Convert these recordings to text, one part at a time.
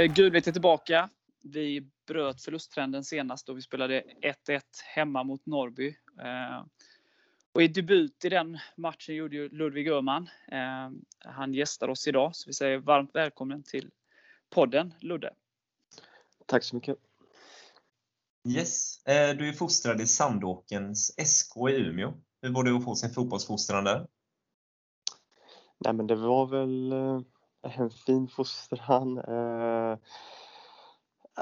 Eh, Gulvitt är tillbaka. Vi bröt förlusttrenden senast då vi spelade 1-1 hemma mot Norrby. Eh, och i debut i den matchen gjorde ju Ludvig Öhman. Eh, han gästar oss idag, så vi säger varmt välkommen till podden Ludde. Tack så mycket. Yes, eh, du är fostrad i Sandåkens SK i Umeå. Hur var det att få sin fotbollsfostran där? Nej men det var väl eh, en fin fostran. Eh,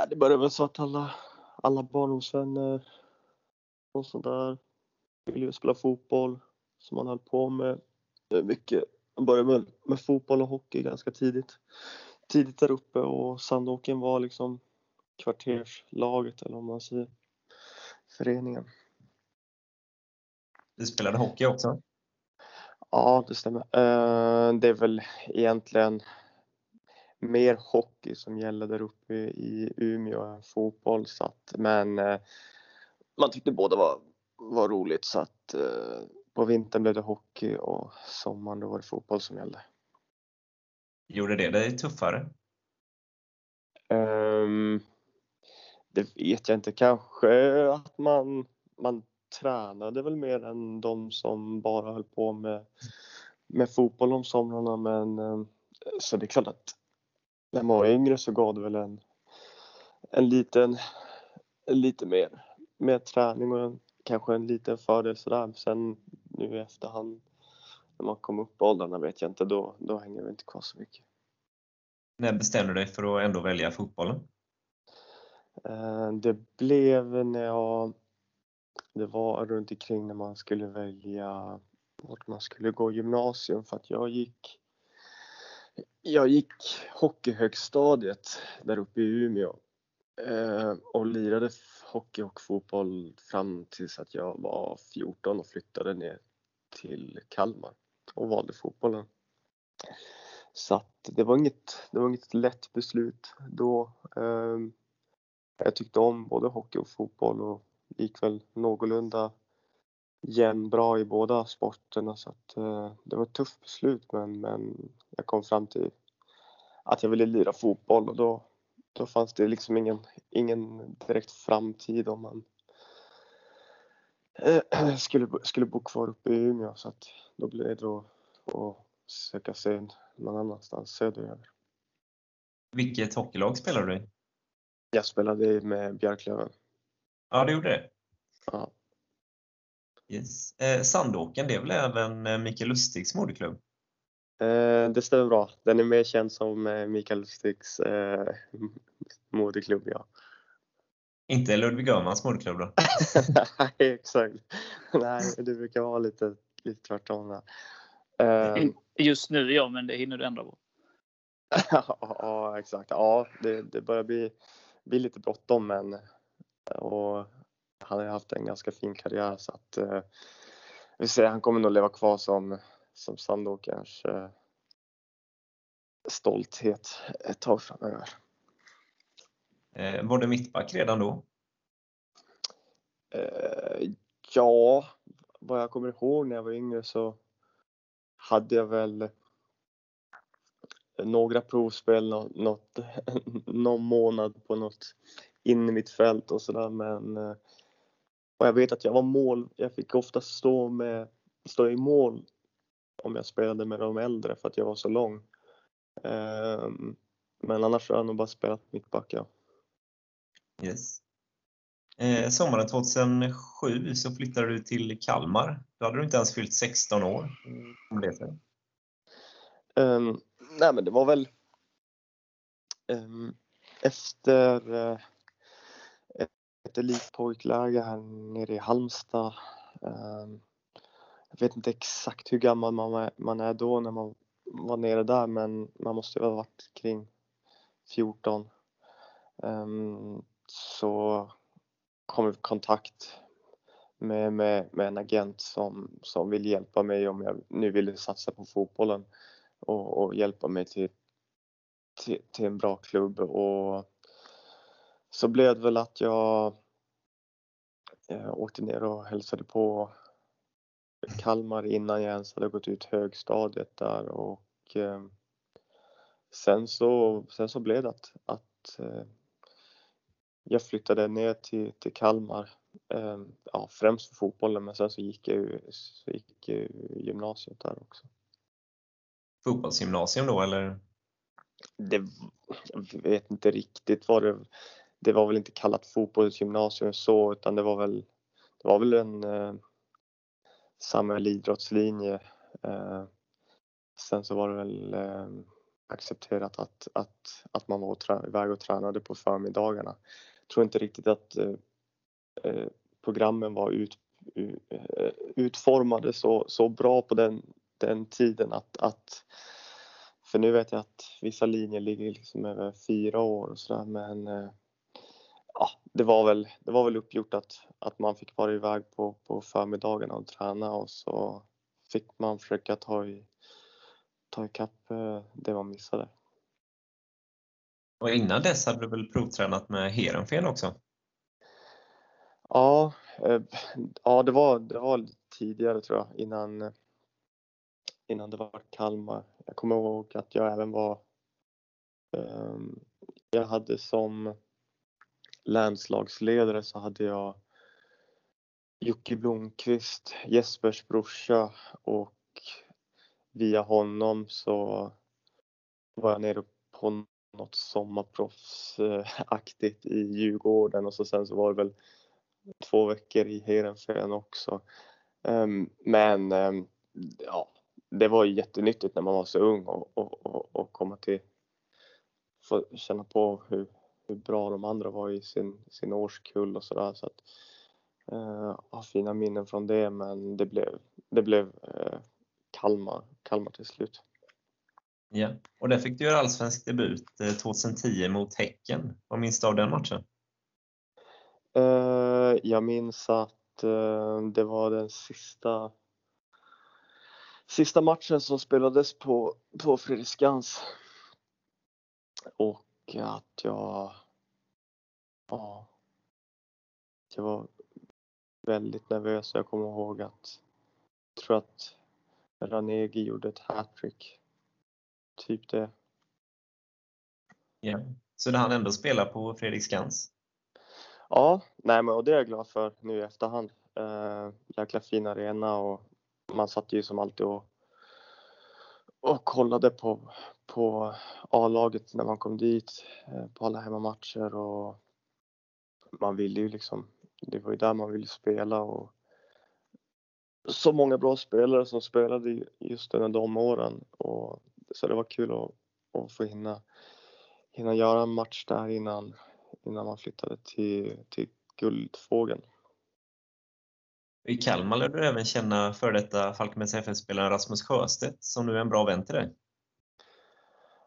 det började väl så att alla, alla barndomsvänner och sådär ville ju spela fotboll som man höll på med mycket. Man började med, med fotboll och hockey ganska tidigt. Tidigt där uppe och Sandåken var liksom kvarterslaget eller om man säger föreningen. Du spelade hockey också? Ja, det stämmer. Eh, det är väl egentligen mer hockey som gäller där uppe i Umeå än fotboll. Så att, men eh, man tyckte båda var, var roligt så att eh, på vintern blev det hockey och sommaren då var det fotboll som gällde. Gjorde det dig tuffare? Um, det vet jag inte. Kanske att man, man tränade väl mer än de som bara höll på med, med fotboll om somrarna. Men um, så det är klart att när man var yngre så gav det väl en, en liten, en lite mer, mer träning och en, kanske en liten fördel sådär. Sen nu i efterhand när man kom upp i åldrarna vet jag inte, då, då hänger det inte kvar så mycket. När bestämde du dig för att ändå välja fotbollen? Eh, det blev när jag, det var runt omkring när man skulle välja vart man skulle gå gymnasium för att jag gick jag gick hockeyhögstadiet där uppe i Umeå eh, och lirade hockey och fotboll fram tills att jag var 14 och flyttade ner till Kalmar och valde fotbollen. Så att det var inget, det var inget lätt beslut då. Ehm, jag tyckte om både hockey och fotboll och gick väl någorlunda jämnbra i båda sporterna så att eh, det var ett tufft beslut men, men jag kom fram till att jag ville lira fotboll och då, då fanns det liksom ingen, ingen direkt framtid om man eh, skulle, skulle bo kvar uppe i Umeå så att då blev det då att söka sig någon annanstans söderöver. Vilket hockeylag spelade du i? Jag spelade med Björklöven. Ja, du gjorde det? Ja. Yes. Eh, Sandåken, det är väl även eh, Mikael Lustigs moderklubb? Eh, det stämmer bra. Den är mer känd som eh, Mikael Lustigs eh, moderklubb, ja. Inte Ludvig Öhmans moderklubb då? Nej, exakt. Nej, det brukar vara lite, lite tvärtom där. Eh, Just nu ja, men det hinner du ändra på. ja, exakt. Ja, det, det börjar bli, bli lite bråttom men och han har haft en ganska fin karriär så att eh, vi ser, han kommer nog leva kvar som, som Sandåkers eh, stolthet ett tag framöver. Eh, var du mittback redan då? Eh, ja, vad jag kommer ihåg när jag var yngre så hade jag väl några provspel, något, någon månad på något in i mitt fält och sådär men eh, och jag vet att jag var mål, jag fick ofta stå, med, stå i mål om jag spelade med de äldre för att jag var så lång. Um, men annars har jag nog bara spelat mittback ja. Yes. Eh, sommaren 2007 så flyttade du till Kalmar. Då hade du inte ens fyllt 16 år. Om det. Um, nej men det var väl um, efter uh, ett elitpojkläger här nere i Halmstad. Ehm, jag vet inte exakt hur gammal man är, då när man var nere där men man måste ha varit kring 14. Ehm, så kom vi i kontakt med, med, med en agent som, som vill hjälpa mig om jag nu ville satsa på fotbollen och, och hjälpa mig till, till, till, en bra klubb. Och så blev det väl att jag eh, åkte ner och hälsade på Kalmar innan jag ens hade gått ut högstadiet där och eh, sen så, sen så blev det att, att eh, jag flyttade ner till, till Kalmar. Eh, ja, främst för fotbollen men sen så gick jag ju, så gick jag gymnasiet där också. Fotbollsgymnasium då eller? Det, jag vet inte riktigt vad det det var väl inte kallat fotbollsgymnasium så utan det var väl, det var väl en eh, samhällsidrottslinje. Eh, sen så var det väl eh, accepterat att, att, att man var iväg och tränade på förmiddagarna. Jag tror inte riktigt att eh, eh programmen var ut, eh, utformade så, så bra på den, den tiden att, att för nu vet jag att vissa linjer ligger liksom över fyra år och sådär men eh, ja, det var väl, det var väl uppgjort att, att man fick vara iväg på, på förmiddagarna och träna och så fick man försöka ta, i, ta ikapp eh, det man missade. Och innan dess hade du väl provtränat med Heerenveen också? Ja, eh, ja det, var, det var tidigare tror jag innan, innan det var Kalmar. Jag kommer ihåg att jag även var um, jag hade som länslagsledare så hade jag Jocke Blomqvist, Jespers brorsa och via honom så var jag nere på något sommarproffsaktigt i Djurgården och så sen så var det väl två veckor i Heerenveen också. Ehm, men ehm, ja, det var ju jättenyttigt när man var så ung och, och, och, och komma till, få känna på hur, hur bra de andra var i sin, sin årskull och sådär. Så att, eh, har fina minnen från det men det blev, det blev eh, Kalmar, Kalmar till slut. Ja, och där fick du göra allsvensk debut 2010 eh, mot Häcken. Vad minns du av den matchen? Eh, jag minns att eh, det var den sista sista matchen som spelades på, på Fredriksskans. Och att jag, ja, jag var väldigt nervös. Jag kommer ihåg att, jag tror att Ranegi gjorde ett hattrick. Typ det. Ja, så han ändå spela på Fredriksskans? Ja, nej men och det är jag glad för nu i efterhand. Eh, jäkla fin arena och man satt ju som alltid och och kollade på, på A-laget när man kom dit eh, på alla hemmamatcher och man ville ju liksom, det var ju där man ville spela och så många bra spelare som spelade just under de åren och så det var kul att, att få hinna, hinna göra en match där innan, innan man flyttade till, till Guldfågeln. I Kalmar lär du även känna före detta Falkenbergs FF-spelaren Rasmus Sjöstedt som nu är en bra vän till dig.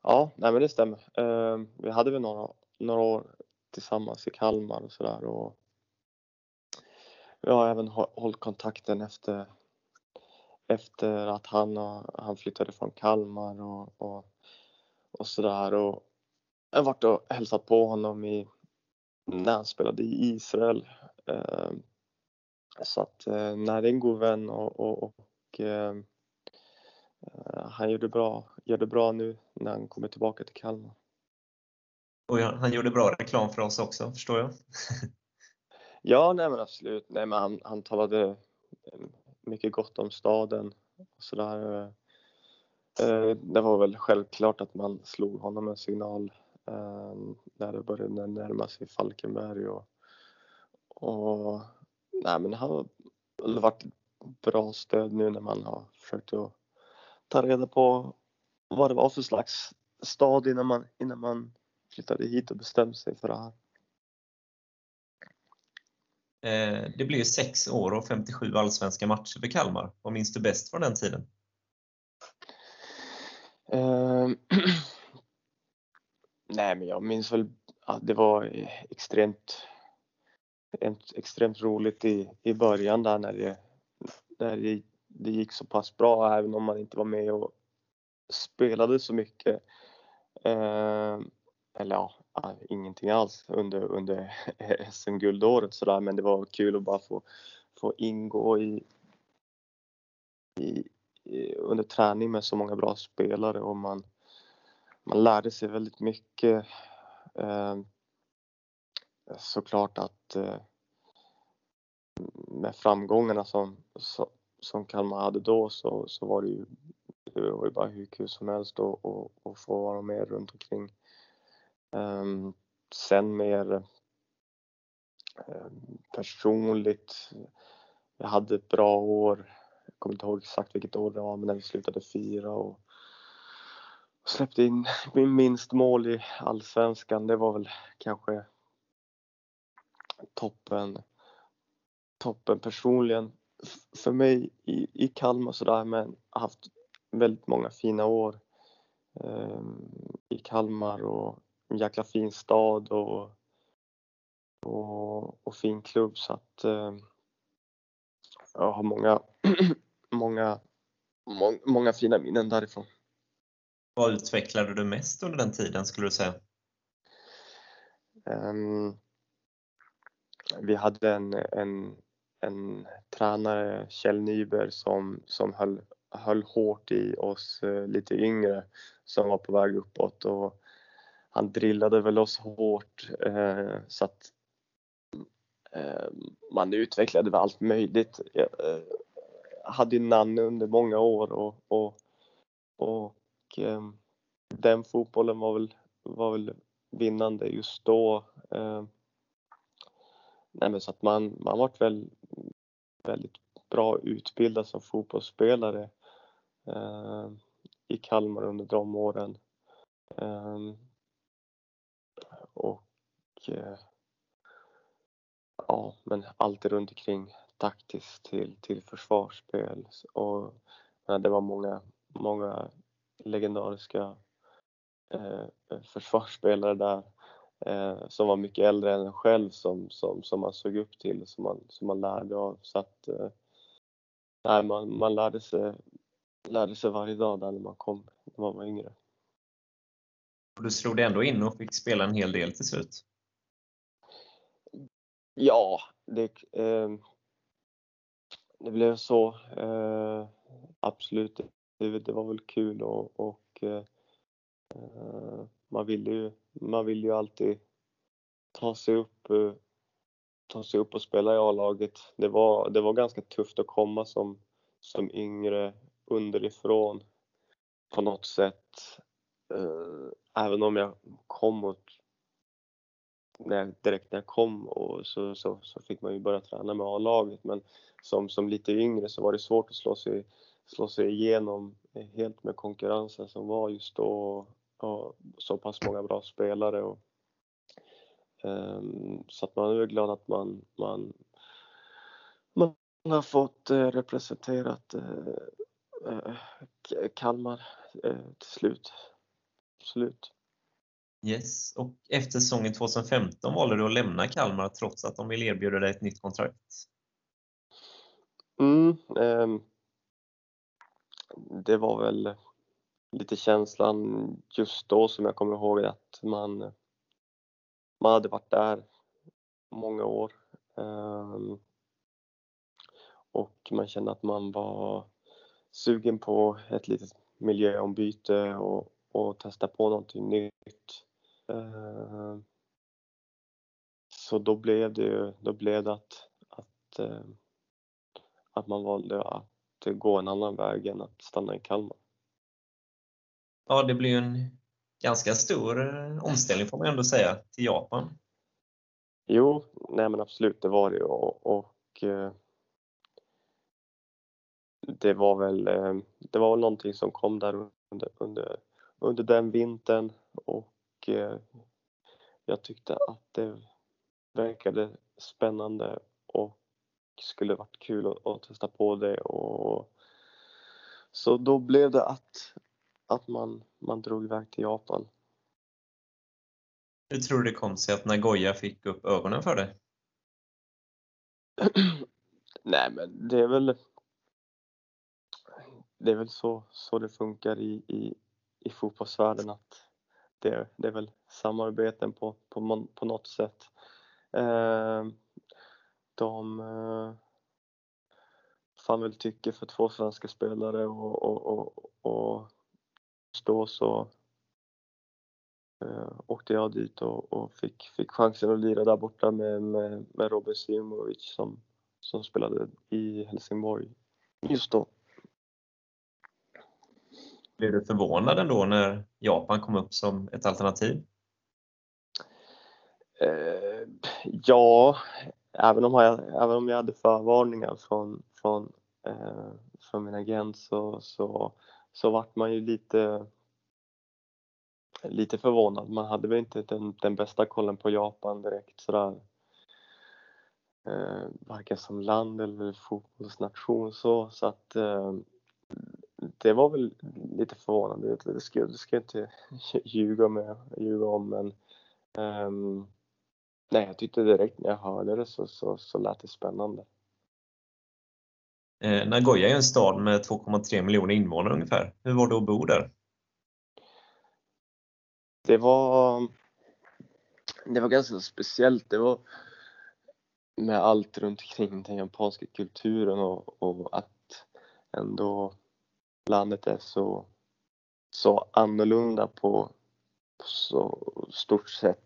Ja, nej men det stämmer. Eh, vi hade väl några, några år tillsammans i Kalmar och sådär och vi har även hållit kontakten efter, efter att han, han flyttade från Kalmar och, och, och sådär och jag har varit och hälsat på honom i, när han spelade i Israel. Ehm, så att eh, nej, det är en god vän och, och, och eh, eh, han gjorde bra, gör det bra nu när han kommer tillbaka till Kalmar. Och han gjorde bra reklam för oss också, förstår jag. ja, nej men absolut. Nej, men han, han talade eh, mycket gott om staden och sådär. Det var väl självklart att man slog honom en signal när det började närma sig Falkenberg och, och nej men har varit bra stöd nu när man har försökt att ta reda på vad det var för slags stad innan man, innan man flyttade hit och bestämde sig för det här. Eh, det blir sex år och 57 allsvenska matcher för Kalmar. Vad minns du bäst från den tiden? Eh, nej, men jag minns väl att det var extremt extremt roligt i, i början där när det, när det, det gick så pass bra även om man inte var med och spelade så mycket. Eh, eller ja, eh, ingenting alls under, under SM-guldåret sådär men det var kul att bara få, få ingå i, i, i, under träning med så många bra spelare och man, man lärde sig väldigt mycket. Eh, såklart att eh, med framgångarna som, som Kalmar hade då så, så var det ju, det var ju bara hur kul som helst att, få vara med runt omkring. Um, sen mer um, personligt, jag hade ett bra år. Jag kommer inte ihåg exakt vilket år det var, men när vi slutade fyra och släppte in min minst mål i allsvenskan. Det var väl kanske toppen, toppen personligen för mig i, i Kalmar sådär men haft väldigt många fina år eh, i Kalmar och en jäkla fin stad och, och, och fin klubb så att eh, jag har många, många, må, många fina minnen därifrån. Vad utvecklade du mest under den tiden skulle du säga? Um, vi hade en, en, en tränare, Kjell Nyberg, som, som höll, höll hårt i oss eh, lite yngre som var på väg uppåt och han drillade väl oss hårt eh, så att eh, man utvecklade väl allt möjligt. Jag eh, hade ju Nanne under många år och, och, och eh, den fotbollen var väl, var väl vinnande just då. Nej, men så att man, man varit väl, väldigt bra utbildad som fotbollsspelare eh, i Kalmar under de åren. Eh, och eh, ja, men alltid runt omkring taktiskt till, till försvarsspel och ja, det var många, många legendariska eh, försvarsspelare där eh, som var mycket äldre än en själv som, som, som man såg upp till, som man, som man lärde av. Så att, eh, nej, man, man lärde, sig, lärde sig varje dag där när man kom, när man var yngre. Och du slog dig ändå in och fick spela en hel del till slut? Ja, det, eh, det blev så. Eh, absolut, det, det, var väl kul och, och eh, man ville ju, man vill ju alltid ta sig upp, eh, ta sig upp och spela i A-laget. Det var, det var ganska tufft att komma som, som yngre underifrån på något sätt. Eh, även om jag kom och när, direkt när jag kom och så, så, så fick man ju börja träna med A-laget men som, som lite yngre så var det svårt att slå sig, slå sig igenom helt med konkurrensen som var just då och så pass många bra spelare. Och, um, så att man är glad att man, man, man har fått uh, representerat uh, uh, Kalmar till slut. Absolut. Yes, och efter säsongen 2015 valde du att lämna Kalmar trots att de ville erbjuda dig ett nytt kontrakt. Mm, um, det var väl lite känslan just då som jag kommer ihåg att man, man hade varit där många år. Um, och man kände att man var sugen på ett litet miljöombyte och, och testa på någonting nytt. Uh, så då blev det, då blev det att, att, uh, att man valde att gå en annan väg än att stanna i Kalmar ja, det blir en ganska stor eh, omställning får man ändå säga till Japan. Jo, nej men absolut, det var det och, och eh, det var väl eh, det var någonting som kom där under, under, under den vintern. Och eh, jag tyckte att det verkade spännande och skulle varit kul att, att testa på det. Och så då blev det att att man, man drog iväg till Japan. Hur tror du det kom sig att Nagoya fick upp ögonen för dig? Nej men det är väl det är väl så, så det funkar i, i, i fotbollsvärlden att det, det är väl samarbeten på, på, på något sätt. Eh, de eh, fann väl tycke för två svenska spelare och, och, och, och då så eh, åkte jag dit och, och, fick, fick chansen att lira där borta med, med, med Robin Simovic som, som spelade i Helsingborg just då. Blev du förvånad ändå när Japan kom upp som ett alternativ? Eh, ja, även om, jag, även om jag hade förvarningar från, från, eh, från min agent så, så, så vart man ju lite, lite förvånad. Man hade väl inte den, den bästa kollen på Japan direkt sådär. Eh, varken som land eller fotbollsnation så, så att eh, det var väl lite förvånande. Det ska, det ska jag inte ljuga, med, ljuga om men eh, nej, jag tyckte direkt när jag hörde det så, så, så lät det spännande. Eh, Nagoya är en stad med 2,3 miljoner invånare ungefär. Hur var det att bo där? Det var, det var ganska speciellt. Det var med allt runt omkring den japanska kulturen och, och att ändå landet är så, så annorlunda på, på så stort sätt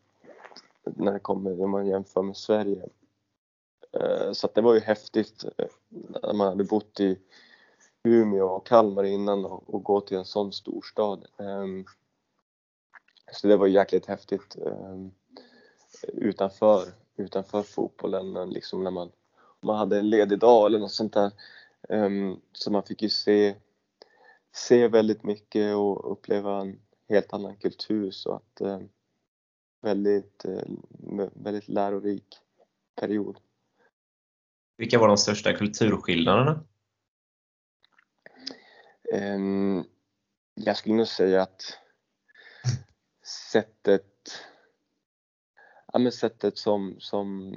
när det kommer, när man jämför med Sverige. Eh, så det var ju häftigt eh, när man hade bott i Umeå och Kalmar innan och, och gå till en sån storstad. Ehm, så det var jäkligt häftigt ehm, utanför, utanför fotbollen, liksom när man, man hade en ledig dag eller något sånt där. Ehm, så man fick ju se se väldigt mycket och uppleva en helt annan kultur så att väldigt, eh, väldigt lärorik period. Vilka var de största kulturskillnaderna? Ehm, jag skulle nog säga att sättet, ja, men sättet som, som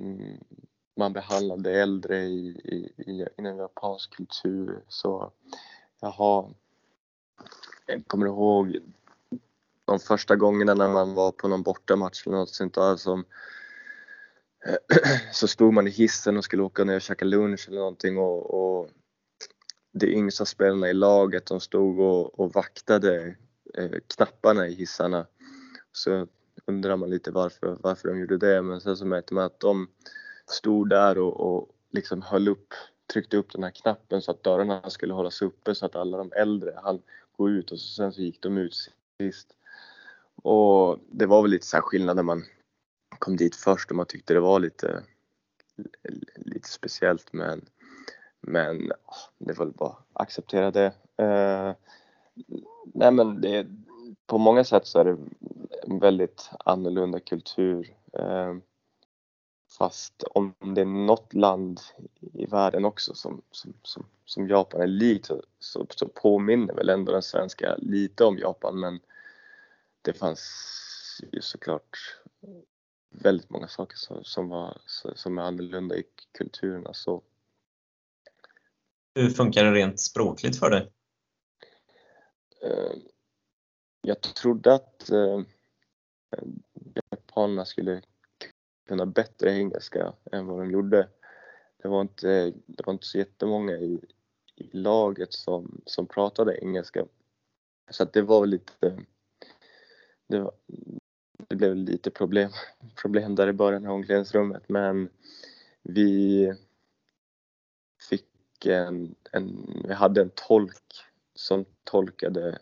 man behandlade äldre i, i, i, inom japansk kultur så jag har jag kommer ihåg de första gångerna när man var på någon bortamatch eller något sånt där som så stod man i hissen och skulle åka ner och käka lunch eller någonting och, och de yngsta spelarna i laget de stod och, och vaktade eh, knapparna i hissarna. Så undrar man lite varför, varför de gjorde det men sen så märkte man att de stod där och, och liksom höll upp, tryckte upp den här knappen så att dörrarna skulle hållas uppe så att alla de äldre han gå ut och sen så gick de ut sist. Och det var väl lite så här skillnad när man kom dit först och man tyckte det var lite, lite speciellt men, men ah, det var väl bara att acceptera det. Eh, nej men det, på många sätt så är det en väldigt annorlunda kultur. Eh, Fast om det är något land i världen också som, som, som, som Japan är likt så, så, så, påminner väl ändå den svenska lite om Japan men det fanns ju såklart väldigt många saker som, som, var, som är annorlunda i kulturerna. Så. Hur funkar det rent språkligt för dig? Eh, jag trodde att eh, japanerna skulle kunna bättre engelska än vad de gjorde. Det var inte, det var inte så jättemånga i, i laget som, som pratade engelska. Så att det var lite, det, var, det blev lite problem, problem där i början av omklädningsrummet men vi fick en, en, vi hade en tolk som tolkade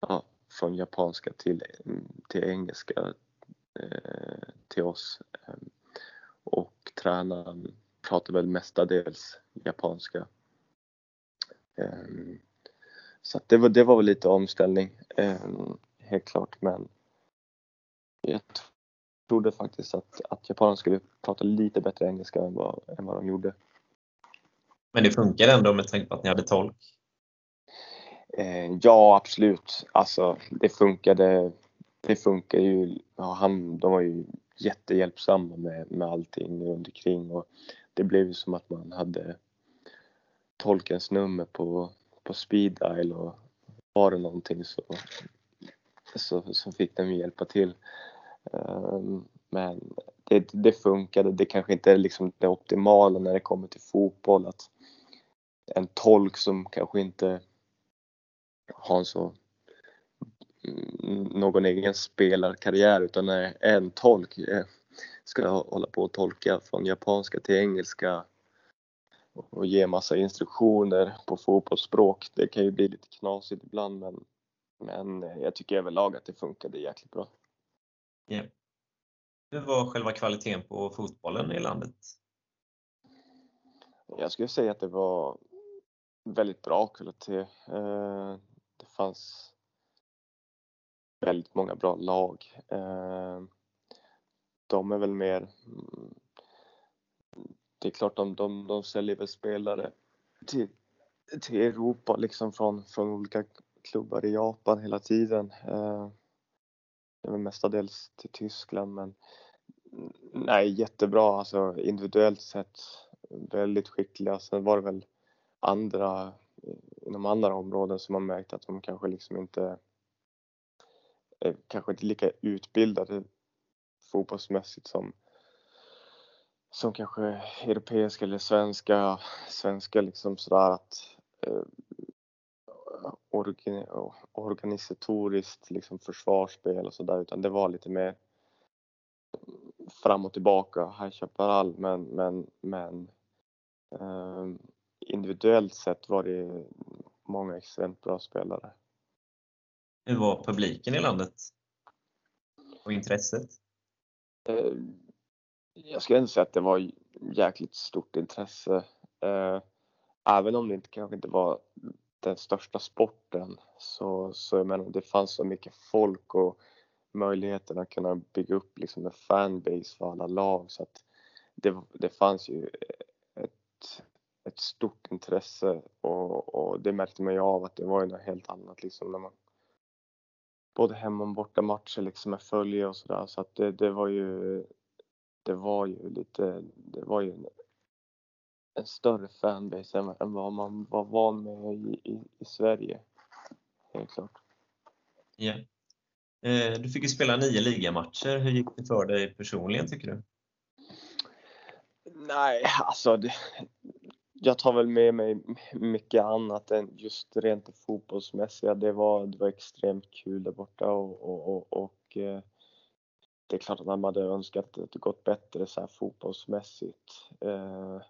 ja, från japanska till, till engelska Eh, till oss. Ehm, och tränaren pratade väl mestadels japanska. Eh, så det, var, det var väl lite omställning, eh, helt klart. Men jag trodde faktiskt att, att japanerna skulle prata lite bättre engelska än vad, än vad de gjorde. Men det funkar ändå med tanke på att ni hade tolk? Ja, absolut. Alltså, det funkade det funkar ju. Ja, han, de var ju jättehjälpsamma med, med allting runt omkring och det blev ju som att man hade tolkens nummer på, på speed dial och var det någonting så, så, så fick de hjälpa till. Ehm, men det, det funkade. Det kanske inte är liksom det optimala när det kommer till fotboll att en tolk som kanske inte har en så mm, någon egen spelarkarriär utan är en tolk. Eh, ska hålla på och tolka från japanska till engelska och ge massa instruktioner på fotbollsspråk. Det kan ju bli lite knasigt ibland men, men jag tycker överlag att det funkade jäkligt bra. Yeah. Hur var själva kvaliteten på fotbollen i landet? Jag skulle säga att det var väldigt bra kvalitet. Eh, det fanns väldigt många bra lag. Eh, de är väl mer det är klart de, de, de säljer väl spelare till, till Europa liksom från, från olika klubbar i Japan hela tiden. Eh, det mestadels till Tyskland men nej jättebra alltså individuellt sett väldigt skickliga. Sen var det väl andra inom andra områden som man märkt att de kanske liksom inte är kanske inte lika utbildade fotbollsmässigt som som kanske europeiska eller svenska, svenska liksom sådär att eh, organ, organisatoriskt liksom försvarsspel och sådär utan det var lite mer fram och tillbaka, High Chaparral men, men, men eh, individuellt sett var det många extremt bra spelare. Hur var publiken i landet? Och intresset? Eh, jag skulle ändå säga att det var jäkligt stort intresse. Eh, även om det inte, kanske inte var den största sporten. Så, så jag menar, det fanns så mycket folk och möjligheten att kunna bygga upp liksom en fanbase för alla lag. Så att det, det fanns ju ett, ett stort intresse och, och det märkte man ju av att det var ju något helt annat liksom när man både hemma och borta matcher liksom med följe och sådär. Så att det, det var ju det var ju lite, det var ju en, en större fanbase än, än vad man var van med i, i, i Sverige. Helt klart. Ja. Eh, du fick ju spela nio ligamatcher. Hur gick det för dig personligen tycker du? Nej, alltså det, jag tar väl med mig mycket annat än just rent fotbollsmässiga. Det var, det var extremt kul där borta och, och, och, och eh, det är klart att man hade önskat att det gått bättre så här fotbollsmässigt. Eh,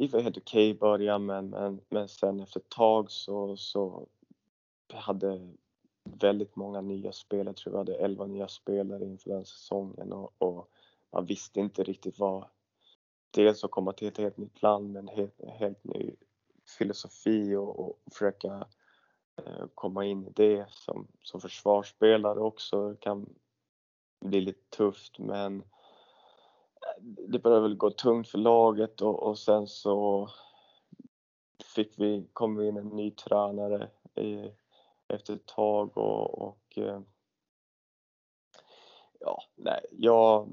det väl helt okej okay i början men, men, men sen efter ett tag så, så hade väldigt många nya spelare, jag tror vi hade 11 nya spelare inför den säsongen och, och man visste inte riktigt vad, dels att komma till ett helt nytt land med en helt, helt ny filosofi och, och försöka Eh, komma in i det som, som försvarsspelare också kan bli lite tufft. Men eh, det började väl gå tungt för laget och, och sen så fick vi, kom vi in en ny tränare i, efter ett tag och, och eh, ja, nej, jag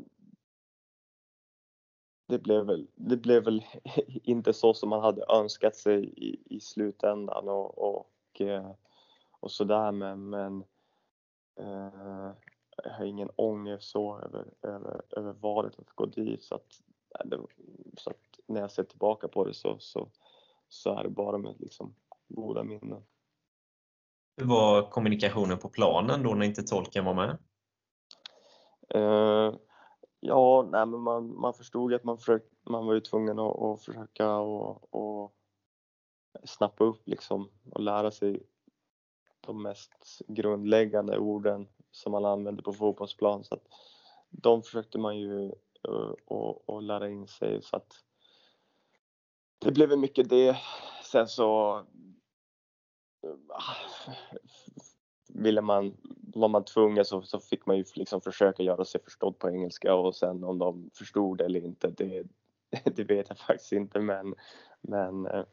det blev väl, det blev väl inte så som man hade önskat sig i, i slutändan och, och och, och sådär men, men eh, jag har ingen ångest så över, över, över valet att gå dit så att, så att när jag ser tillbaka på det så, så, så är det bara med liksom goda minnen. Hur var kommunikationen på planen då när inte tolken var med? Uh, ja, nej, men man, man förstod att man, försökt, man var ju tvungen att, att försöka och, och snappa upp liksom och lära sig de mest grundläggande orden som man använder på fotbollsplan. Så att de försökte man ju uh, lära in sig så att det blev mycket det. Sen så uh, ville man, var man tvungen så, så fick man ju liksom försöka göra sig förstådd på engelska och sen om de förstod eller inte det, det vet jag faktiskt inte men, men uh,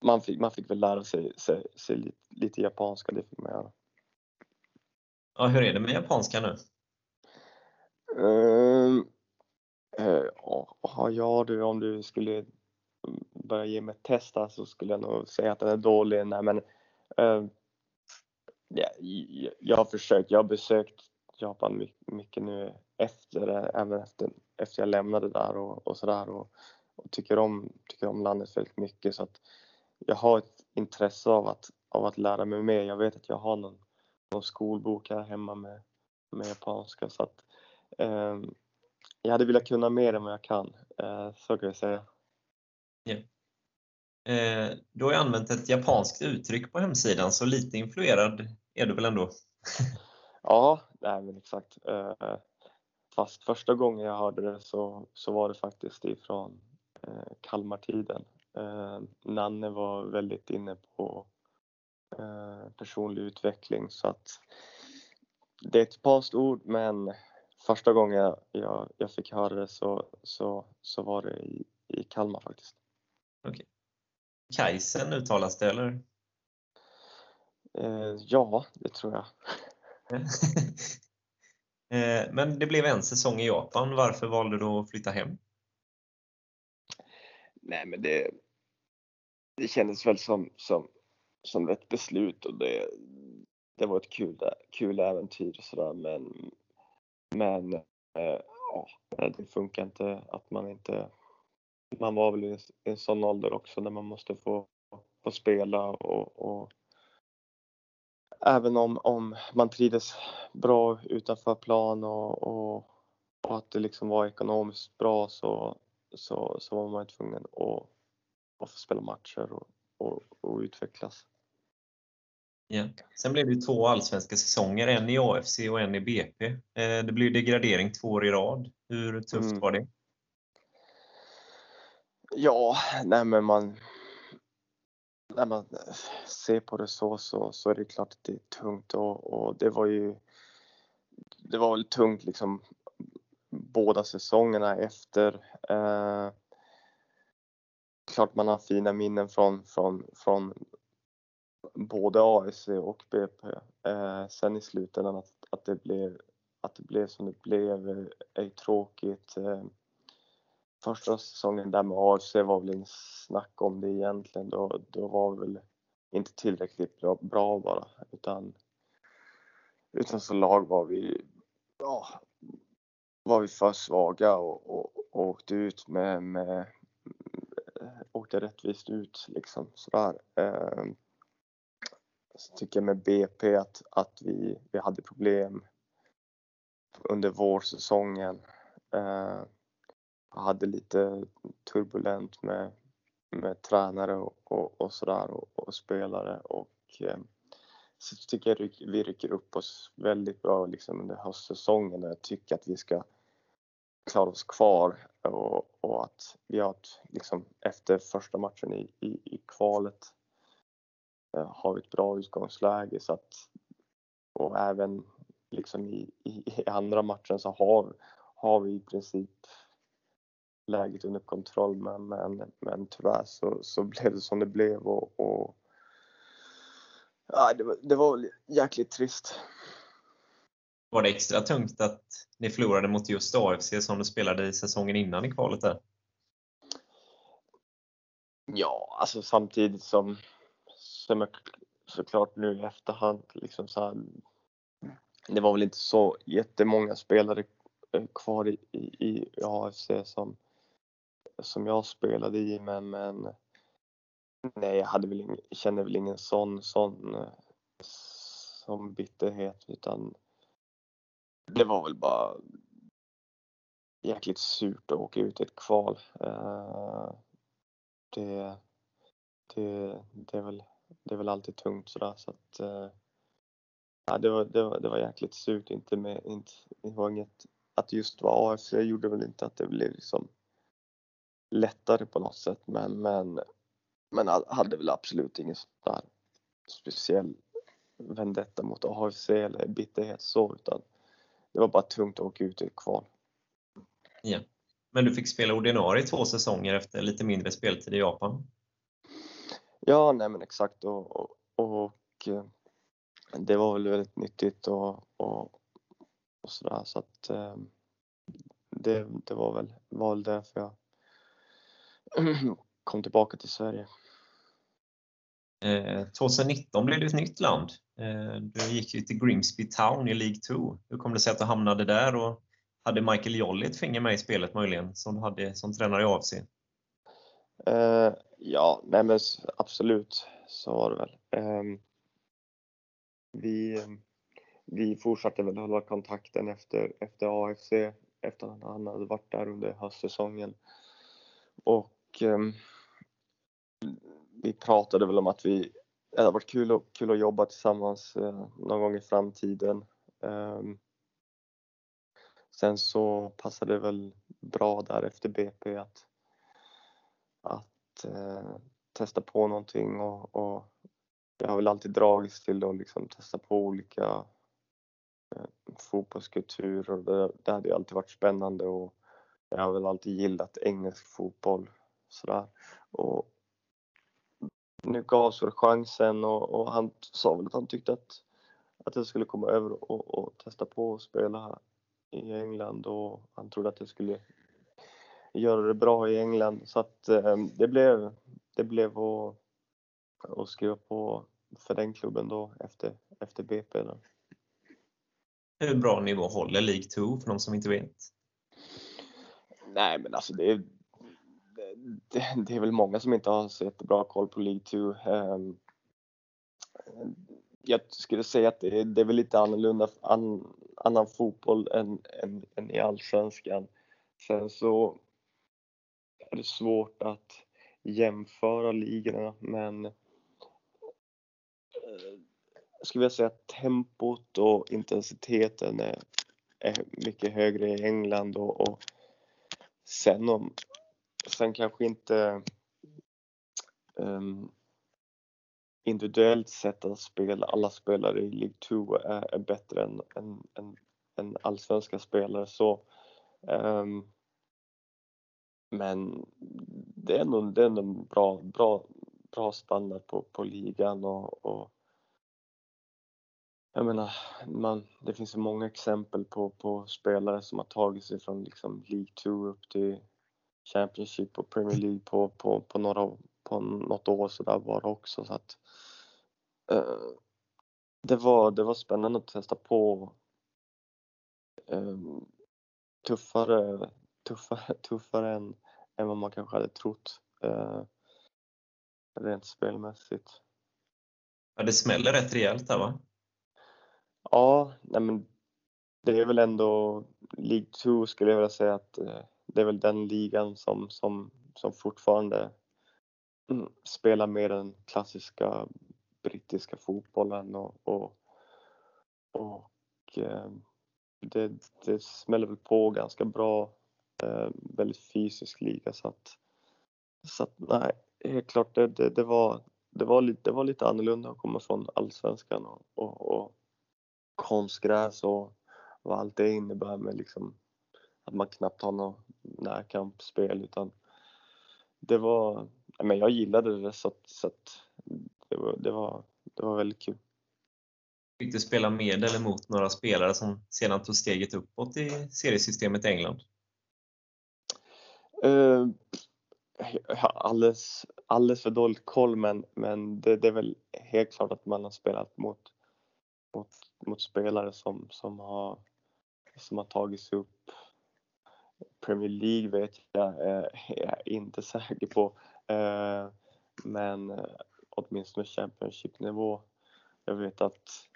man fick, man fick väl lära sig, sig, sig lite, lite, japanska, det fick man göra. Ja, hur är det med japanska nu? Uh, uh, ja du, om du skulle börja ge mig ett test så skulle jag nog säga att den är dålig. Nej, men, uh, ja, jag har försökt, jag har besökt Japan mycket nu efter, även efter, efter jag lämnade där och, och sådär och, och, tycker, om, tycker om landet väldigt mycket så att jag har ett intresse av att, av att lära mig mer. Jag vet att jag har någon, någon skolbok här hemma med, med japanska så att eh, jag hade velat kunna mer än vad jag kan, eh, så kan jag säga. Yeah. Eh, du har ju använt ett japanskt uttryck på hemsidan, så lite influerad är du väl ändå? ja, nej men exakt. Eh, fast första gången jag hörde det så, så var det faktiskt ifrån eh, Kalmartiden. Eh, Nanne var väldigt inne på eh, personlig utveckling så att det är ett japanskt ord men första gången jag, jag, jag, fick höra det så, så, så var det i, i Kalmar faktiskt. Okay. Kajsen uttalas det eller? Eh, ja, det tror jag. eh, men det blev en säsong i Japan. Varför valde du att flytta hem? Nej, men det, det kändes väl som, som, som ett beslut och det, det var ett kul, kul äventyr och sådär men, men eh, ja, det funkar inte att man inte man var väl i en sån ålder också när man måste få, få spela och, och även om, om man trivdes bra utanför plan och, och, och, att det liksom var ekonomiskt bra så, så, så var man tvungen att, att få spela matcher och, och, och utvecklas. Ja. Sen blev det två allsvenska säsonger, en i AFC och en i BP. Eh, det blev degradering två år i rad. Hur tufft mm. var det? Ja, nej men man... När man ser på det så, så, så är det klart att det är tungt och, och det var ju... Det var väl tungt liksom båda säsongerna efter. Eh, klart man har fina minnen från, från, från både AIC och BP. Eh, sen i slutändan att, att, det blev, att det blev som det blev eh, är, tråkigt. Eh, första säsongen där med AFC var väl inget snack om det egentligen. Då, då var vi väl inte tillräckligt bra, bra bara utan, utan som lag var vi, ja, var vi för svaga och, och, och åkte ut med, med åkte rättvist ut liksom sådär. Eh, så tycker jag med BP att, att vi, vi hade problem under vårsäsongen. Eh, hade lite turbulent med, med tränare och, och, och sådär och, och, spelare och eh, så tycker jag vi rycker upp oss väldigt bra liksom under höstsäsongen och jag tycker att vi ska klara oss kvar och, och att vi har ett, liksom efter första matchen i, i, i kvalet eh, har vi ett bra utgångsläge så att och även liksom i, i, i andra matchen så har, har vi i princip läget under kontroll men, men, men tyvärr så, så blev det som det blev och, och ja, det, var, det var jäkligt trist. Var det extra tungt att ni förlorade mot just AFC som du spelade i säsongen innan i kvalet där? Ja, alltså samtidigt som, som jag såklart nu i efterhand liksom så här, det var väl inte så jättemånga spelare eh, kvar i, i, i AFC som, som jag spelade i men, men nej, jag hade väl ingen, kände väl ingen sån, sån eh, sån bitterhet utan det var väl bara jäkligt surt att åka ut i ett kval. Eh, det, det, det, är väl, det är väl alltid tungt sådär så att eh, ja, det, var, det, var, det var jäkligt surt. Inte med, inte, det var inget, att just vara AFC gjorde väl inte att det blev liksom lättare på något sätt men, men, men hade väl absolut ingen speciell vendetta mot AFC eller bitterhet så utan det var bara tungt att åka ut i ett kval. Ja. Men du fick spela ordinarie två säsonger efter lite mindre speltid i Japan? Ja, nej men exakt och, och, och eh, det var väl väldigt nyttigt och, och, och sådär så att eh, det, det var väl, var väl därför jag kom tillbaka till Sverige. Eh, 2019 blev det ett nytt land. Eh, du gick ju till Grimsby Town i League 2. Hur kom det sig att du hamnade där och hade Michael Jolly ett finger med i spelet möjligen som du hade som tränare i AFC? Uh, eh, ja, nej men absolut. Så var det väl. Um, vi, vi fortsatte väl hålla kontakten efter, efter AFC efter att han hade varit där under höstsäsongen. Och um, vi pratade väl om att vi, det hade varit kul, och, kul att jobba tillsammans eh, någon gång i framtiden. Ehm, sen så passade det väl bra där efter BP att, att eh, testa på någonting och, och jag har väl alltid dragits till att liksom testa på olika eh, fotbollskulturer. Det, det hade alltid varit spännande och jag har väl alltid gillat engelsk fotboll. Sådär. Och nu gavs väl chansen och, och, han sa väl att han tyckte att, att jag skulle komma över och, och testa på att spela här i England och han trodde att jag skulle göra det bra i England så att eh, det blev, det blev att och skriva på för den klubben då efter, efter BP. Då. Hur bra nivå håller League 2 för de som inte vet? Nej men alltså det är, det, det är väl många som inte har så jättebra koll på League 2. Ehm, jag skulle säga att det är, det är väl lite annorlunda, an, annan fotboll än, än, än i Allsvenskan. Sen så är det svårt att jämföra ligorna men eh, jag skulle vilja säga att tempot och intensiteten är, är mycket högre i England och, och sen om sen kanske inte um, individuellt sett att spela, alla spelare i League 2 är, är bättre än, än, än, än allsvenska spelare så um, men det är nog, det är en bra, bra, bra standard på, på ligan och, och jag menar, man, det finns så många exempel på, på spelare som har tagit sig från liksom League 2 upp till Championship och Premier League på, på, på, några, på något år så där var det också. Så att, uh, det, var, det var spännande att testa på um, tuffare, tuffare, tuffare än, än vad man kanske hade trott uh, rent spelmässigt. Ja, det smäller rätt rejält där va? Ja, nej men det är väl ändå League 2 skulle jag vilja säga att eh, det är väl den ligan som, som, som fortfarande mm, spelar mer den klassiska brittiska fotbollen och, och, och eh, det, det smäller väl på ganska bra. Eh, väldigt fysisk liga så att, så att nej, helt klart det, det, det, var, det, var lite, det var lite annorlunda att komma från allsvenskan och, och, och konstgräs och vad allt det innebär med liksom att man knappt har något närkampsspel utan det var, men jag gillade det så att, så att det, var, det, var, det var väldigt kul. Fick du spela med eller mot några spelare som sedan tog steget uppåt i seriesystemet i England? Uh, jag har alldeles, alldeles för dåligt koll men, men det, det, är väl helt klart att man har spelat mot, mot mot spelare som, som, har, som har tagit sig upp. Premier League vet jag eh, är jag inte säker på. Eh, men eh, åtminstone Championship-nivå. Jag vet att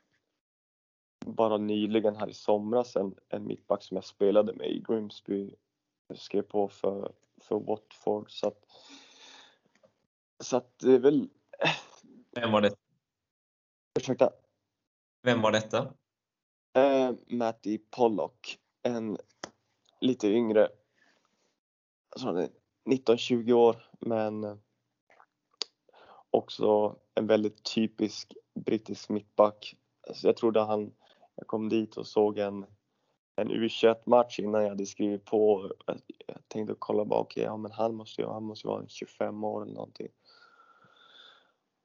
bara nyligen här i somras en, en mittback som jag spelade med i Grimsby skrev på för, för Watford så att, så att det är väl... Vem var det? Ursäkta? Vem var detta? Uh, Matty Pollock, en lite yngre, alltså 19-20 år, men eh, också en väldigt typisk brittisk mittback. Alltså jag trodde han, jag kom dit och såg en, en U21-match innan jag hade skrivit på. Jag tänkte kolla bara, okej, okay, ja men han måste ju, han måste vara 25 år eller någonting.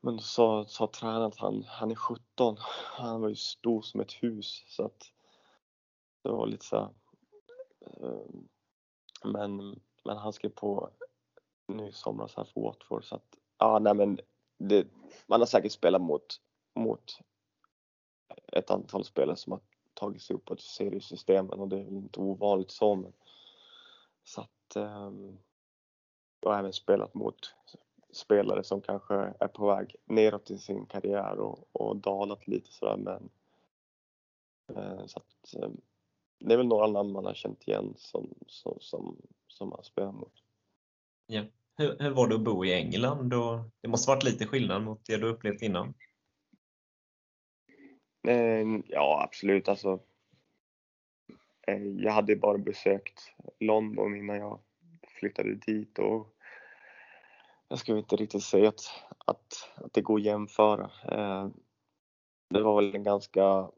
Men så sa, tränaren att han, han är 17. Han var ju stor som ett hus så att det var lite så här... Ehm, men, men han skrev på nu i somras här för Watford så att ja, nej men det, man har säkert spelat mot, mot ett antal spelare som har tagit sig uppåt i seriesystemen och det är väl inte ovanligt så men så att um, jag har även spelat mot spelare som kanske är på väg neråt i sin karriär och, och dalat lite sådär men uh, så att, um, det är väl några namn man har känt igen som, som, som, som man spelar mot. Ja. Hur, hur var det att bo i England? Och det måste varit lite skillnad mot det du upplevt innan? Eh, ja, absolut. Alltså, eh, jag hade bara besökt London innan jag flyttade dit och jag skulle inte riktigt säga att, att, att det går att jämföra. Eh, det var väl en ganska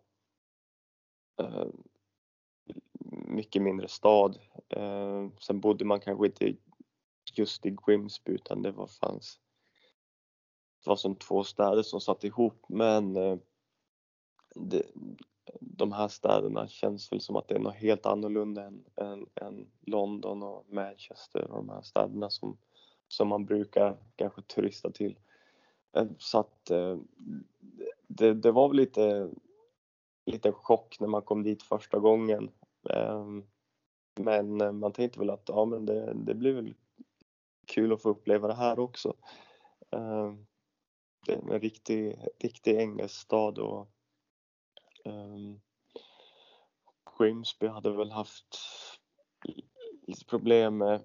mycket mindre stad. Eh, sen bodde man kanske inte just i Grimsby utan det var fanns det var som två städer som satt ihop men eh, det, de här städerna känns väl som att det är något helt annorlunda än, än, än London och Manchester och de här städerna som, som man brukar kanske turista till. Eh, så att det, det var väl lite, lite chock när man kom dit första gången. Ehm, men eh, man tänkte väl att ja, men det, det blir väl kul att få uppleva det här också. Ehm, det är en riktig, riktig engelsk stad och Um, Grimsby hade väl haft lite problem med,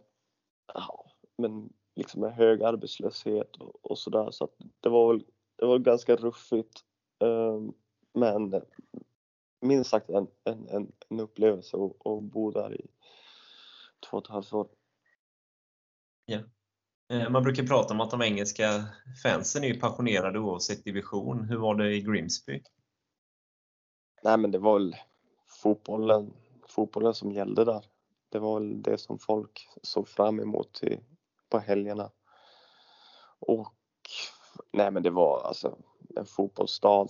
ja, men liksom med hög arbetslöshet och, och sådär så att det var väl det var ganska ruffigt. Um, men minst sagt en, en, en, upplevelse att, att bo där i två och ett halvt år. Ja. Eh, man brukar prata om att de engelska fansen är passionerade oavsett division. Hur var det i Grimsby? Nej men det var väl fotbollen, fotbollen som gällde där. Det var väl det som folk såg fram emot i, på helgerna. Och nej men det var alltså en fotbollsstad,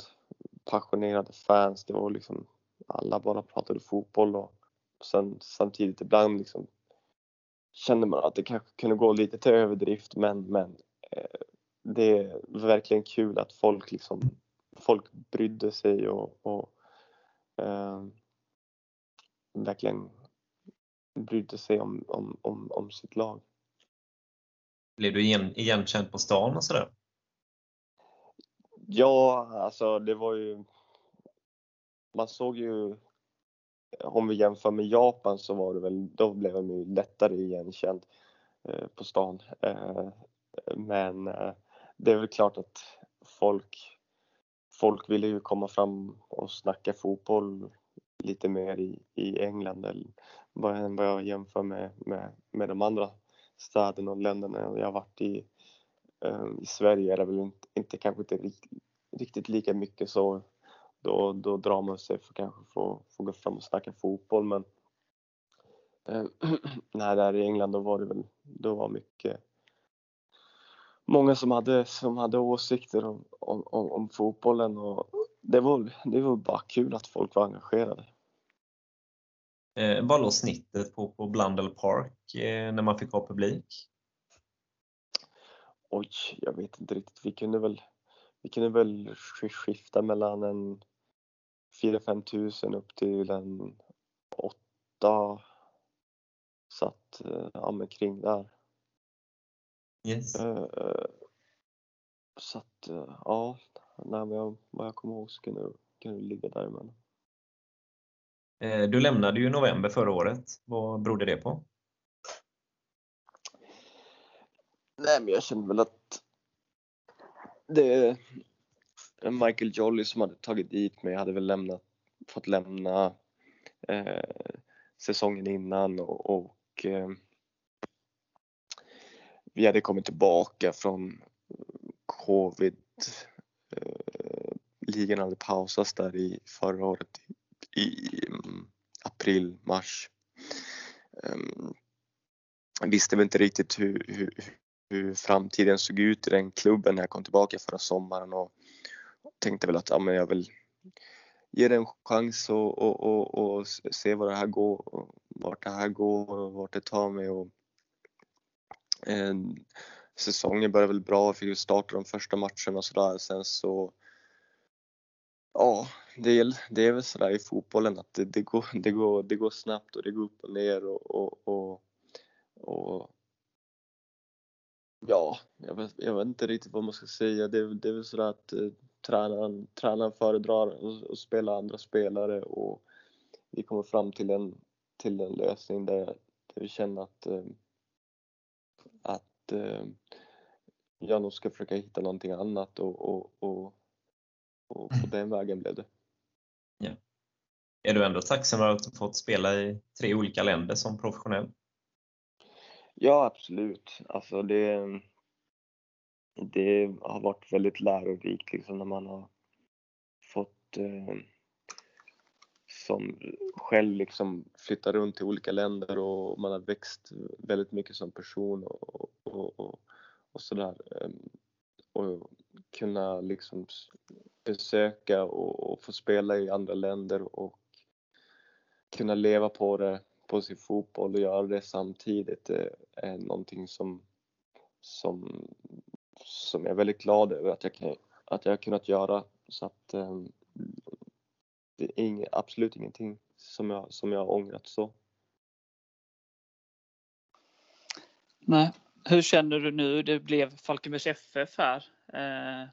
passionerade fans, det var liksom alla bara pratade fotboll och sen samtidigt ibland liksom kände man att det kanske kunde gå lite till överdrift men, men eh, det är verkligen kul att folk liksom folk brydde sig och, och eh, verkligen brydde sig om, om, om, om sitt lag. Blev du igen, igenkänd på stan och sådär? Ja, alltså det var ju... Man såg ju... Om vi jämför med Japan så var det väl, då blev man ju lättare igenkänd eh, på stan. Eh, men eh, det är väl klart att folk folk ville ju komma fram och snacka fotboll lite mer i, i England än vad jag jämför med, med, med de andra städerna och länderna jag har varit i. Ehm, I Sverige är det väl inte, inte kanske inte riktigt, riktigt lika mycket så. Då, då drar man sig för kanske få, få gå fram och snacka fotboll men eh, nej, där i England då var det väl, då var mycket många som hade, som hade åsikter om, om, om, om fotbollen och det var, det var bara kul att folk var engagerade. Eh, vad låg snittet på, på Blundell Park eh, när man fick ha publik? Oj, jag vet inte riktigt. Vi kunde väl, vi kunde väl skifta mellan en 4-5 tusen upp till en 8 så att, eh, ja men kring där. Yes. Uh, så att, uh, ja, nej, men jag, vad jag kommer ihåg så kan det, kan det ligga däremellan. Uh, du lämnade ju i november förra året. Vad berodde det på? Nej, men jag känner väl att det Michael Jolly som hade tagit dit mig hade väl lämnat, fått lämna eh, säsongen innan och, och eh, vi hade kommit tillbaka från covid. Eh, ligan hade pausats där i förra året i i mm, april, mars. Um, visste väl inte riktigt hur, hur, hur, framtiden såg ut i den klubben när jag kom tillbaka förra sommaren och tänkte väl att ja, men jag vill ge det en chans och, och, och, och se vad det här går, vart det här går och vart det tar mig. Och, Eh, säsongen började väl bra, fick ju starta de första matcherna och sådär. Sen så Ja, det är, det är väl sådär i fotbollen att det, det, går, det, går, det går snabbt och det går upp och ner och, och, och, och Ja, jag vet, jag vet inte riktigt vad man ska säga. Det, det är väl sådär att eh, tränaren, tränaren föredrar att spela andra spelare och vi kommer fram till en, till en lösning där, där vi känner att, eh, att eh, jag nog ska försöka hitta någonting annat och, och, och, och på den vägen blev det. Ja. Är du ändå tacksam över att du fått spela i tre olika länder som professionell? Ja, absolut. Alltså det, det har varit väldigt lärorikt liksom när man har fått eh, som själv liksom flytta runt till olika länder och man har växt väldigt mycket som person och, och, och, och sådär. Ehm, och kunna liksom besöka och, och få spela i andra länder och kunna leva på det, på sin fotboll och göra det samtidigt är någonting som, som, som jag är väldigt glad över att jag, kan, att jag har kunnat göra. Så att ehm, det är ing, absolut ingenting som jag, som jag har ångrat så. Nej. Hur känner du nu? Det blev Falkenbergs FF här. Eh,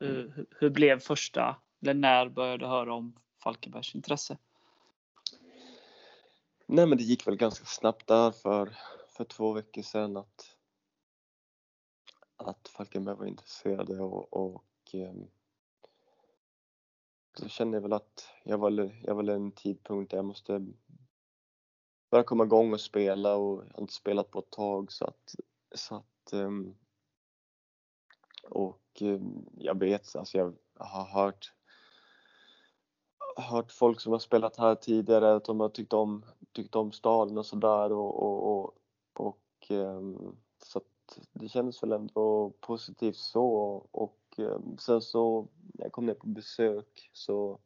hur, mm. hur, blev första, eller när började du höra om Falkenbergs intresse? Nej men det gick väl ganska snabbt där för, för två veckor sedan att, att Falkenberg var intresserade och, och ehm, um, så kände jag väl att jag var, jag var en tidpunkt där jag måste börja komma igång och spela och jag har inte spelat på ett tag så att, så att um, och um, jag vet, alltså jag har hört hört folk som har spelat här tidigare att de har tyckt om, tyckt om staden och sådär och, och, och, och um, så att det kändes väl ändå positivt så och um, sen så när jag kom ner på besök så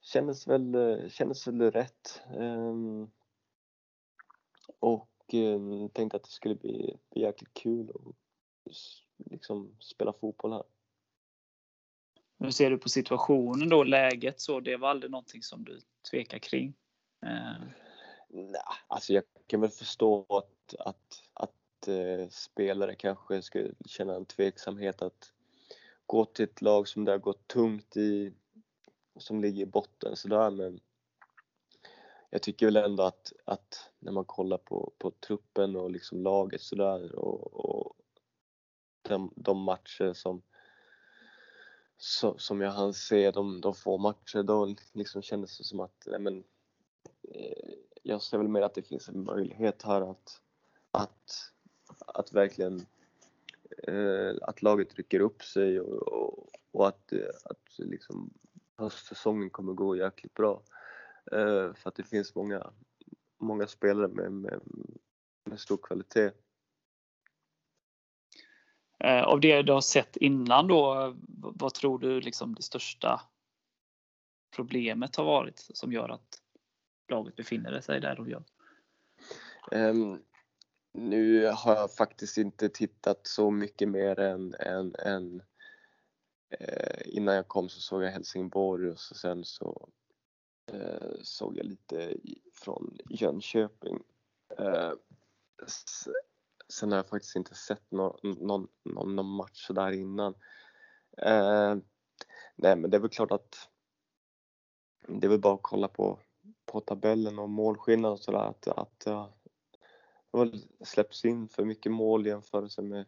kändes väl, kändes väl rätt um, och tänkte att det skulle bli, bli jäkligt kul att liksom spela fotboll här. Hur ser du på situationen då, läget så? Det var aldrig någonting som du tvekar kring? Eh. Nej, alltså jag kan väl förstå att, att, att eh, spelare kanske skulle känna en tveksamhet att gå till ett lag som det har gått tungt i, som ligger i botten sådär men jag tycker väl ändå att, att när man kollar på, på truppen och liksom laget sådär och, och de, de matcher som så, som jag hann se de, de få matcher då liksom kändes det som att nej men, eh, jag ser väl mer att det finns en möjlighet här att, att, att verkligen eh, att laget rycker upp sig och, och, och att, att liksom höstsäsongen kommer gå jäkligt bra. Eh, för att det finns många, många spelare med, med, med stor kvalitet. Eh, av det du har sett innan då, vad tror du liksom det största problemet har varit som gör att laget befinner sig där de gör? Um, nu har jag faktiskt inte tittat så mycket mer än, än, än eh, innan jag kom så såg jag Helsingborg och så sen så eh, såg jag lite från Jönköping. Eh, Sen har jag faktiskt inte sett någon, någon, någon, någon match där innan. Eh, nej men det är väl klart att det är väl bara att kolla på, på tabellen och målskillnad och sådär att, att eh, det har släppts in för mycket mål i jämförelse med,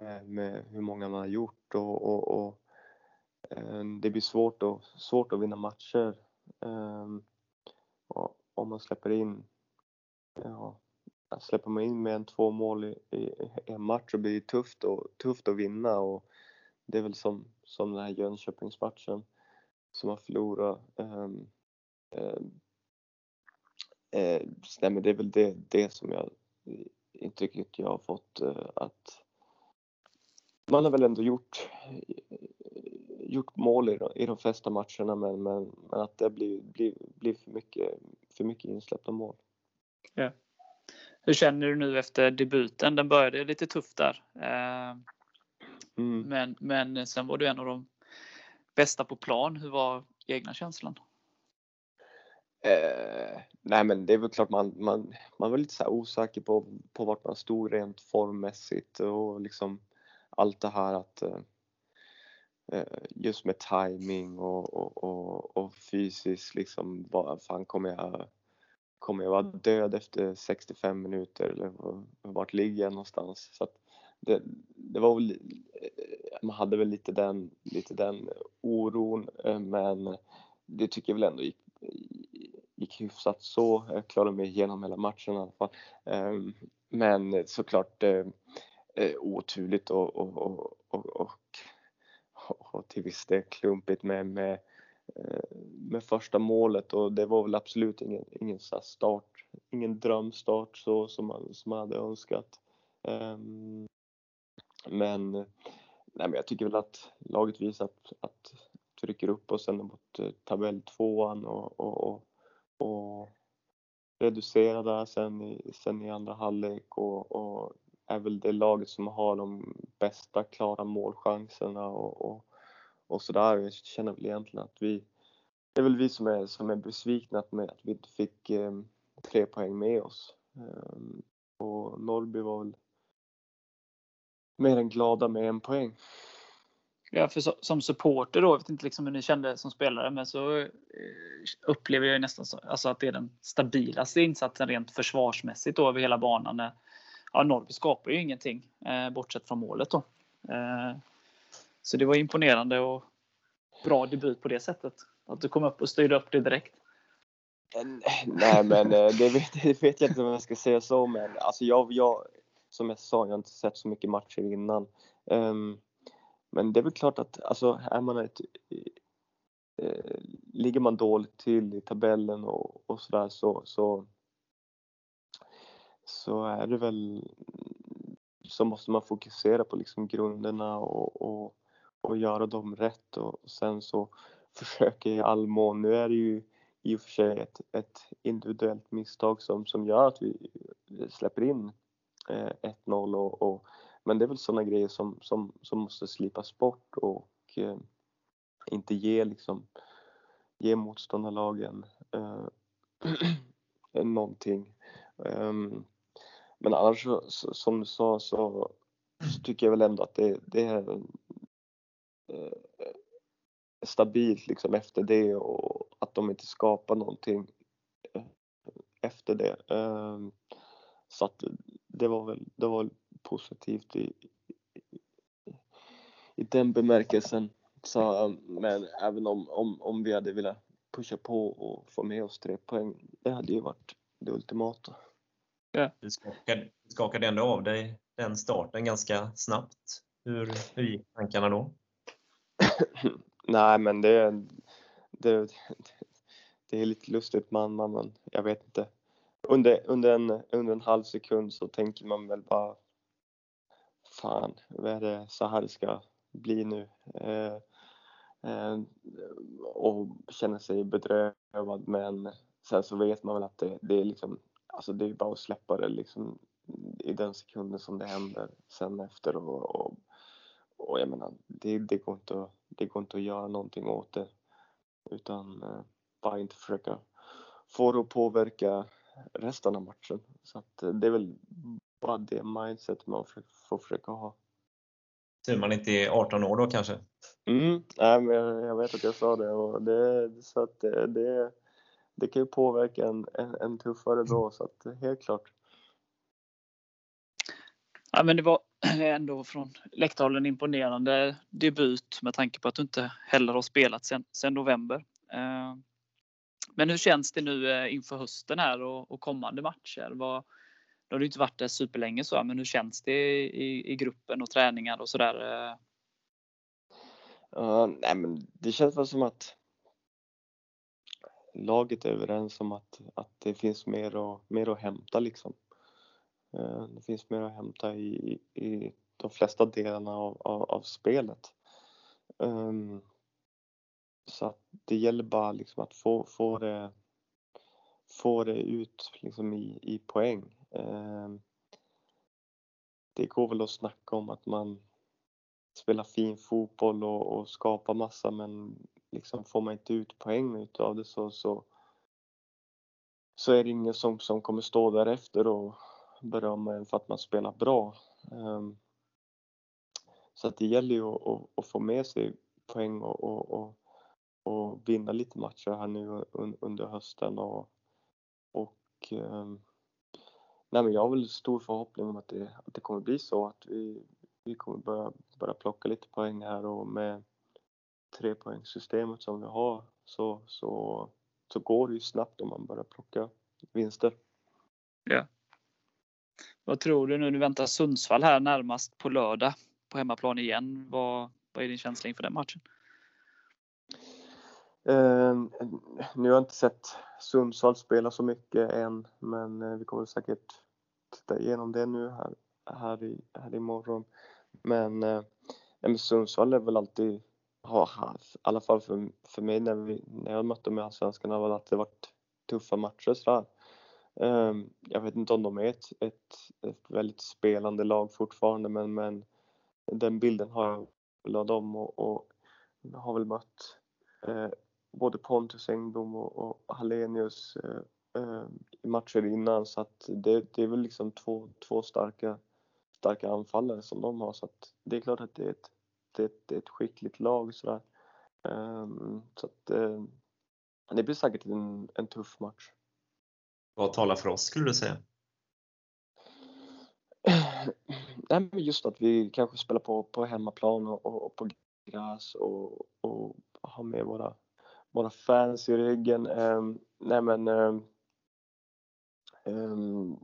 med, med hur många man har gjort och, och, och eh, det blir svårt, och, svårt att vinna matcher eh, om man släpper in ja, släpper man in mer än två mål i, i, en match så blir det tufft, och, tufft att vinna och det är väl som, som den här Jönköpingsmatchen som har förlorat. Um, um, eh, nej men det är väl det, det som jag intrycket jag har fått uh, att man har väl ändå gjort, gjort mål i, de, i de flesta matcherna men, men, men att det blir, blir, blir för, mycket, för mycket insläppta mål. Ja. Hur känner du nu efter debuten? Den började lite tufft där. Eh, mm. Men, men sen var du en av de bästa på plan. Hur var egna känslan? Eh, nej men det är väl klart man, man, man var lite så osäker på, på vart man stod rent formmässigt och liksom allt det här att eh, eh just med timing och, och, och, och fysiskt liksom vad fan kommer jag kommer jag vara död efter 65 minuter eller vart ligger jag någonstans? Så att det, det var väl, eh, man hade väl lite den, lite den oron eh, men det tycker jag väl ändå gick, gick hyfsat så. Jag klarade mig igenom hela matchen i alla fall. Ehm, men såklart eh, oturligt och, och, och, och, och, och till viss del klumpigt med, med, Eh, med första målet och det var väl absolut ingen, ingen start, ingen drömstart så som man, som man hade önskat. Ehm, men, nej, men jag tycker väl att laget visar att, att trycker upp oss ändå mot eh, tabelltvåan och, och, och, och reducerar där sen i, sen i andra halvlek och, och är väl det laget som har de bästa klara målchanserna och, och, och sådär. Jag känner väl egentligen att vi, det är väl vi som är, som är besvikna med att vi inte fick eh, tre poäng med oss. Eh, och Norrby var väl mer än glada med en poäng. Ja, för så, som supporter då, jag vet inte liksom hur ni kände som spelare, men så eh, upplever jag nästan så, alltså att det är den stabilaste insatsen rent försvarsmässigt då över hela banan. Ja, Norrby skapar ju ingenting eh, bortsett från målet då. Eh, så det var imponerande och bra debut på det sättet. Att du kom upp och styrde upp det direkt. Nej men eh, det vet, det vet jag inte om jag ska säga så men alltså jag, jag, som jag sa, jag har inte sett så mycket matcher innan. Um, men det är väl klart att alltså, är man ett, eh, ligger man dåligt till i tabellen och, och sådär så, så, så är det väl så måste man fokusera på liksom grunderna och, och, och göra dem rätt och sen så försöka i all mån. Nu är det ju i och för sig ett, ett individuellt misstag som, som gör att vi släpper in eh, 1-0 och, och, men det är väl sådana grejer som, som, som måste slipas bort och eh, inte ge liksom ge motståndarlagen eh, någonting. Um, men annars så, som du sa så, så, tycker jag väl ändå att det, det är stabilt liksom efter det och att de inte skapar någonting eh, efter det. Um, så att det var väl, det var positivt i, i, i den bemärkelsen. Så, men även om, om, om vi hade velat pusha på och få med oss tre poäng, det hade ju varit det ultimata. Ja. Du skakade, skakade ändå av dig den starten ganska snabbt. Hur, hur gick tankarna då? Nej, men det, det, det är lite lustigt. Man, man, man, jag vet inte under, under, en, under en halv sekund så tänker man väl bara Fan, vad är det så här det ska bli nu? Eh, eh, och känner sig bedrövad men sen så vet man väl att det, det är liksom Alltså det är bara att släppa det liksom i den sekunden som det händer sen efter och, och, och jag menar det, det, går inte att, det går inte att göra någonting åt det utan eh, bara inte försöka få det att påverka resten av matchen. Så eh, det är väl bara det mindset man får försöka ha. Tur man inte är 18 år då kanske? Mm, nej, men jag, vet att jag sa det och det, så att det, det, det kan ju påverka en, en, en tuffare då så att helt klart. Ja, men det var ändå från läktarhåll en imponerande debut med tanke på att du inte heller har spelat sedan november. Eh, men hur känns det nu eh, inför hösten här och, och kommande matcher? Vad, nu har du inte varit där superlänge så, men hur känns det i, i gruppen och träningar och sådär? Uh, nej, men det känns väl som att laget är överens om att, att det finns mer, och, mer att hämta liksom. Eh, det finns mer att hämta i, i de flesta delarna av, av, av spelet. Um, så att det gäller bara liksom att få, få, det, få det ut liksom i, i poäng. Um, det går väl att snacka om att man spelar fin fotboll och, och skapar massa men liksom får man inte ut poäng utav det så, så, så är det ingen som, som kommer stå därefter och berömma en för att man spelar bra. Ehm, så att det gäller ju att, få med sig poäng och, och, och, och vinna lite matcher här nu under hösten och, och ehm, nej men jag har väl stor förhoppning om att det, att det kommer bli så att vi, vi kommer börja, börja plocka lite poäng här och med trepoängssystemet som vi har så, så, så går det ju snabbt om man börjar plocka vinster. Ja. Vad tror du nu? Du väntar Sundsvall här närmast på lördag på hemmaplan igen. Vad, vad är din känsla inför den matchen? Uh, nu har jag inte sett Sundsvall spela så mycket än, men eh, vi kommer säkert titta igenom det nu här, här, i, här imorgon. Men, uh, men Sundsvall är väl alltid, har haft, i alla fall för, för mig när, vi, när jag mötte dem i Allsvenskan, har väl alltid varit tuffa matcher sådär. Ehm, jag vet inte om de är ett, ett, ett väldigt spelande lag fortfarande, men, men den bilden har jag väl av dem och, och har väl mött eh, både Pontus Engblom och, och Hallenius eh, eh, i matcher innan så att det, det är väl liksom två, två starka, starka anfallare som de har så att det är klart att det är ett, det är ett, det är ett skickligt lag sådär. Ehm, så att ehm, det blir säkert en, en tuff match. Vad talar för oss skulle du säga? Nej, men just att vi kanske spelar på, på hemmaplan och, och på gräs och, och har med våra, våra fans i ryggen. Um, nej men um, um,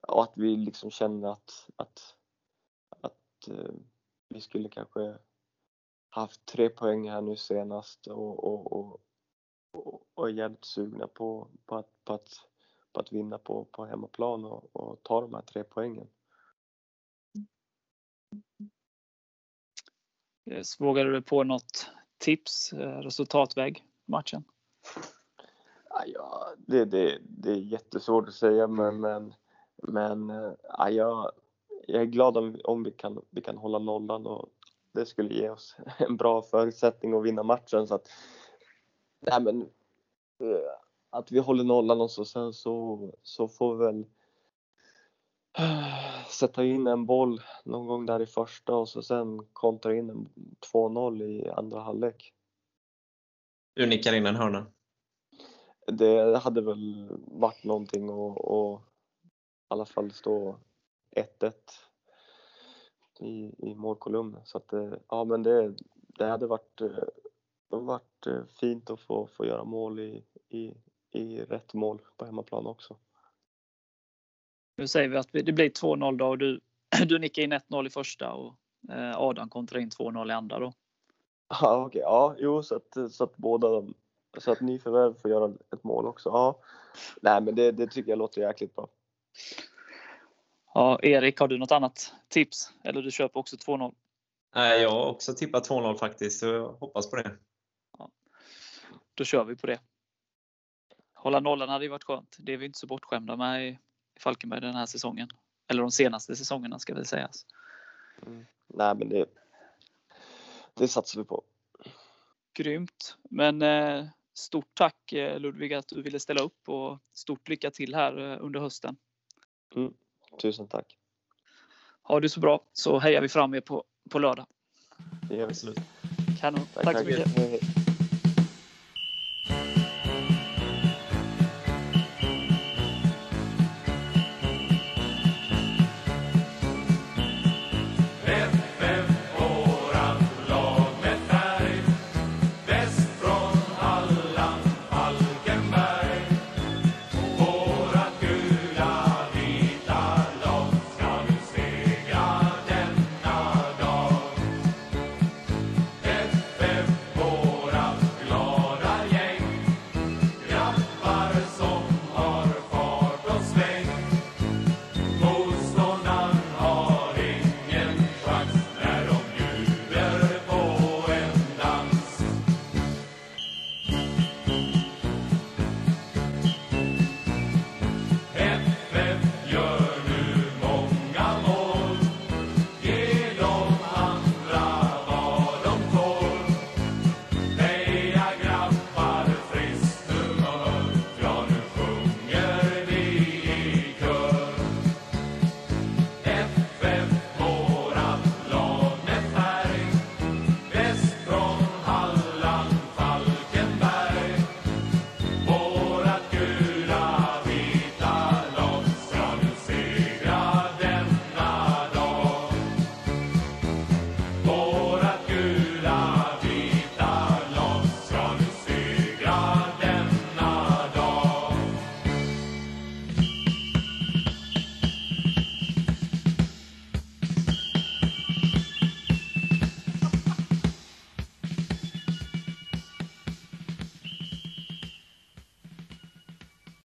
och att vi liksom känner att, att, att uh, vi skulle kanske haft tre poäng här nu senast och, och, och, och, och är jävligt sugna på, på, att, på, att, på att vinna på, på hemmaplan och, och ta de här tre poängen. Vågar du på något tips, eh, resultatväg matchen? Ja, det, det, det är jättesvårt att säga men, men, men eh, ja, jag, jag är glad om, om vi, kan, vi kan hålla nollan och det skulle ge oss en bra förutsättning att vinna matchen. Så att, nej men, eh, att vi håller nollan och så, sen så, så får vi väl sätta in en boll någon gång där i första och så sen kontra in en 2-0 i andra halvlek. Du nickar in en hörna? Det hade väl varit någonting och, och i alla fall stå 1-1 i, i målkolumnen. Så att, eh, ja men det, det hade varit, eh, varit eh, fint att få, få göra mål i, i, i rätt mål på hemmaplan också. Nu säger vi att det blir 2-0 då och du, du nickar in 1-0 i första och eh, Adam kontrar in 2-0 i andra då. Ja, okej. Okay. Ja, jo, så att, så att båda så att nyförvärv får göra ett mål också. Ja, nej, men det, det tycker jag låter jäkligt bra. Ja, Erik, har du något annat tips? Eller du köper också 2-0? Nej, jag har också tippat 2-0 faktiskt, så jag hoppas på det. Ja. Då kör vi på det. Hålla nollan hade ju varit skönt. Det är vi inte så bortskämda med i Falkenberg den här säsongen. Eller de senaste säsongerna ska väl sägas. Mm. Nej, men det, det satsar vi på. Grymt. Men eh, stort tack eh, Ludvig att du ville ställa upp och stort lycka till här eh, under hösten. Mm. Tusen tack. Ha det så bra så hejar vi fram er på, på lördag. Det gör vi. Absolut. Kanon. Tack, tack så mycket. Hej.